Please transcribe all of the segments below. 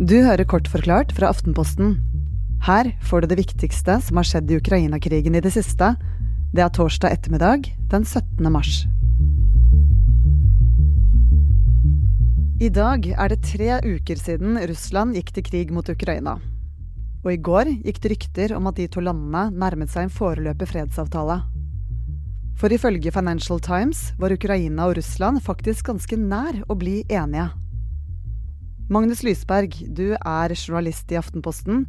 Du hører kort forklart fra Aftenposten. Her får du det viktigste som har skjedd i Ukraina-krigen i det siste. Det er torsdag ettermiddag den 17. mars. I dag er det tre uker siden Russland gikk til krig mot Ukraina. Og i går gikk det rykter om at de to landene nærmet seg en foreløpig fredsavtale. For ifølge Financial Times var Ukraina og Russland faktisk ganske nær å bli enige. Magnus Lysberg, du er journalist i Aftenposten.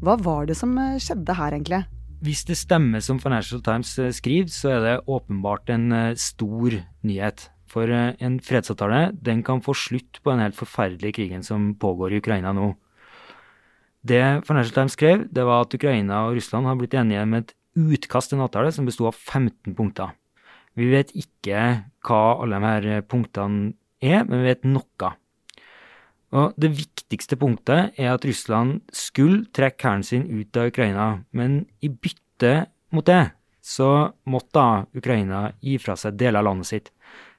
Hva var det som eh, skjedde her, egentlig? Hvis det stemmer som Financial Times eh, skriver, så er det åpenbart en eh, stor nyhet. For en fredsavtale den kan få slutt på den helt forferdelige krigen som pågår i Ukraina nå. Det Financial Times skrev, det var at Ukraina og Russland har blitt enige med et utkast til en avtale som besto av 15 punkter. Vi vet ikke hva alle de her punktene er, men vi vet noe. Og Det viktigste punktet er at Russland skulle trekke hæren sin ut av Ukraina, men i bytte mot det så måtte da Ukraina gi fra seg deler av landet sitt.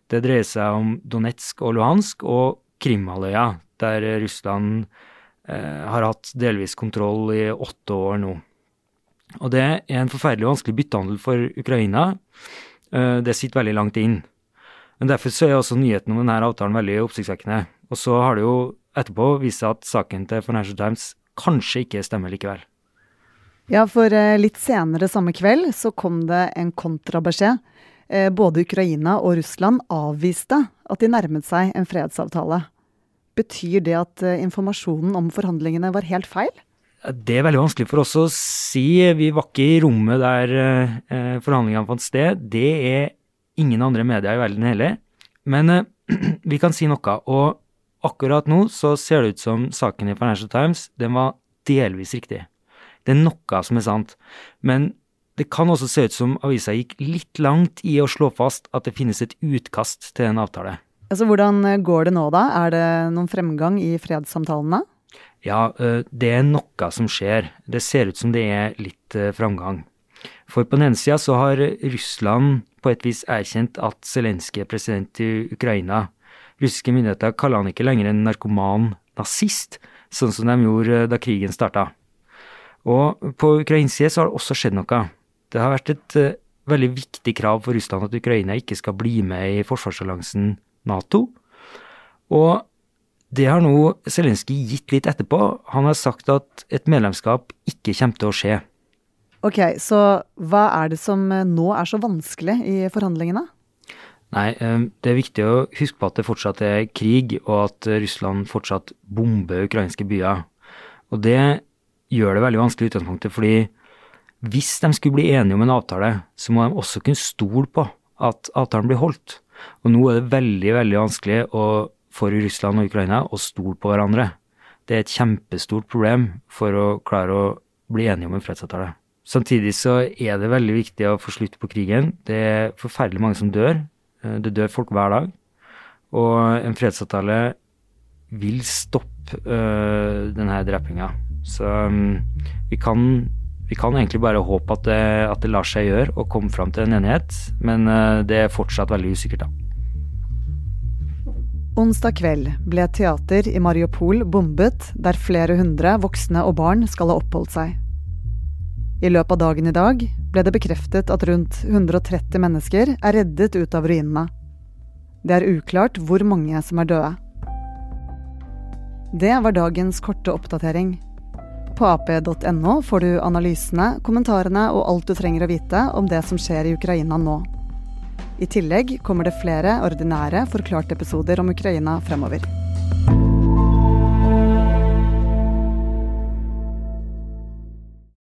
Det dreier seg om Donetsk og Luhansk og Krimhalvøya, der Russland eh, har hatt delvis kontroll i åtte år nå. Og det er en forferdelig vanskelig byttehandel for Ukraina. Eh, det sitter veldig langt inn. Men Derfor så er også nyheten om denne avtalen veldig oppsiktsvekkende. Og så har det jo etterpå vist seg at saken til Financial Times kanskje ikke stemmer likevel. Ja, for eh, litt senere samme kveld så kom det en kontrabeskjed. Eh, både Ukraina og Russland avviste at de nærmet seg en fredsavtale. Betyr det at informasjonen om forhandlingene var helt feil? Det er veldig vanskelig for oss å si. Vi var ikke i rommet der eh, forhandlingene fant sted. Det er ingen andre medier i verden heller. Men eh, vi kan si noe. Og akkurat nå så ser det ut som saken i Financial Times den var delvis riktig. Det er noe som er sant. Men det kan også se ut som avisa gikk litt langt i å slå fast at det finnes et utkast til en avtale. Altså, Hvordan går det nå, da? Er det noen fremgang i fredssamtalene? Ja, eh, det er noe som skjer. Det ser ut som det er litt eh, framgang. For på den ene sida så har Russland på et vis erkjent at Zelenskyj er president i Ukraina. Russiske myndigheter kaller han ikke lenger en narkoman nazist, sånn som de gjorde eh, da krigen starta. Og på ukrainsk side så har det også skjedd noe. Det har vært et uh, veldig viktig krav for Russland at Ukraina ikke skal bli med i forsvarsalliansen Nato. Og det har nå Zelenskyj gitt litt etterpå. Han har sagt at et medlemskap ikke kommer til å skje. Ok, Så hva er det som eh, nå er så vanskelig i forhandlingene? Nei, eh, det er viktig å huske på at det fortsatt er krig, og at Russland fortsatt bomber ukrainske byer. Og det gjør det veldig vanskelig i utgangspunktet, fordi hvis de skulle bli enige om en avtale, så må de også kunne stole på at avtalen blir holdt. Og nå er det veldig, veldig vanskelig å for Russland og Ukraina å stole på hverandre. Det er et kjempestort problem for å klare å bli enige om en fredsavtale. Samtidig så er det veldig viktig å få slutt på krigen. Det er forferdelig mange som dør. Eh, det dør folk hver dag. Og en fredsavtale vil stoppe øh, denne drepinga. Så um, vi, kan, vi, kan, egentlig bare håpe at det, at det lar seg gjøre å komme fram til en enighet, men øh, det er fortsatt veldig usikkert, da. Onsdag kveld ble et teater i Mariupol bombet, der flere hundre voksne og barn skal ha oppholdt seg. I løpet av dagen i dag ble det bekreftet at rundt 130 mennesker er reddet ut av ruinene. Det er uklart hvor mange som er døde. Det var dagens korte oppdatering. På ap.no får du analysene, kommentarene og alt du trenger å vite om det som skjer i Ukraina nå. I tillegg kommer det flere ordinære forklarte episoder om Ukraina fremover.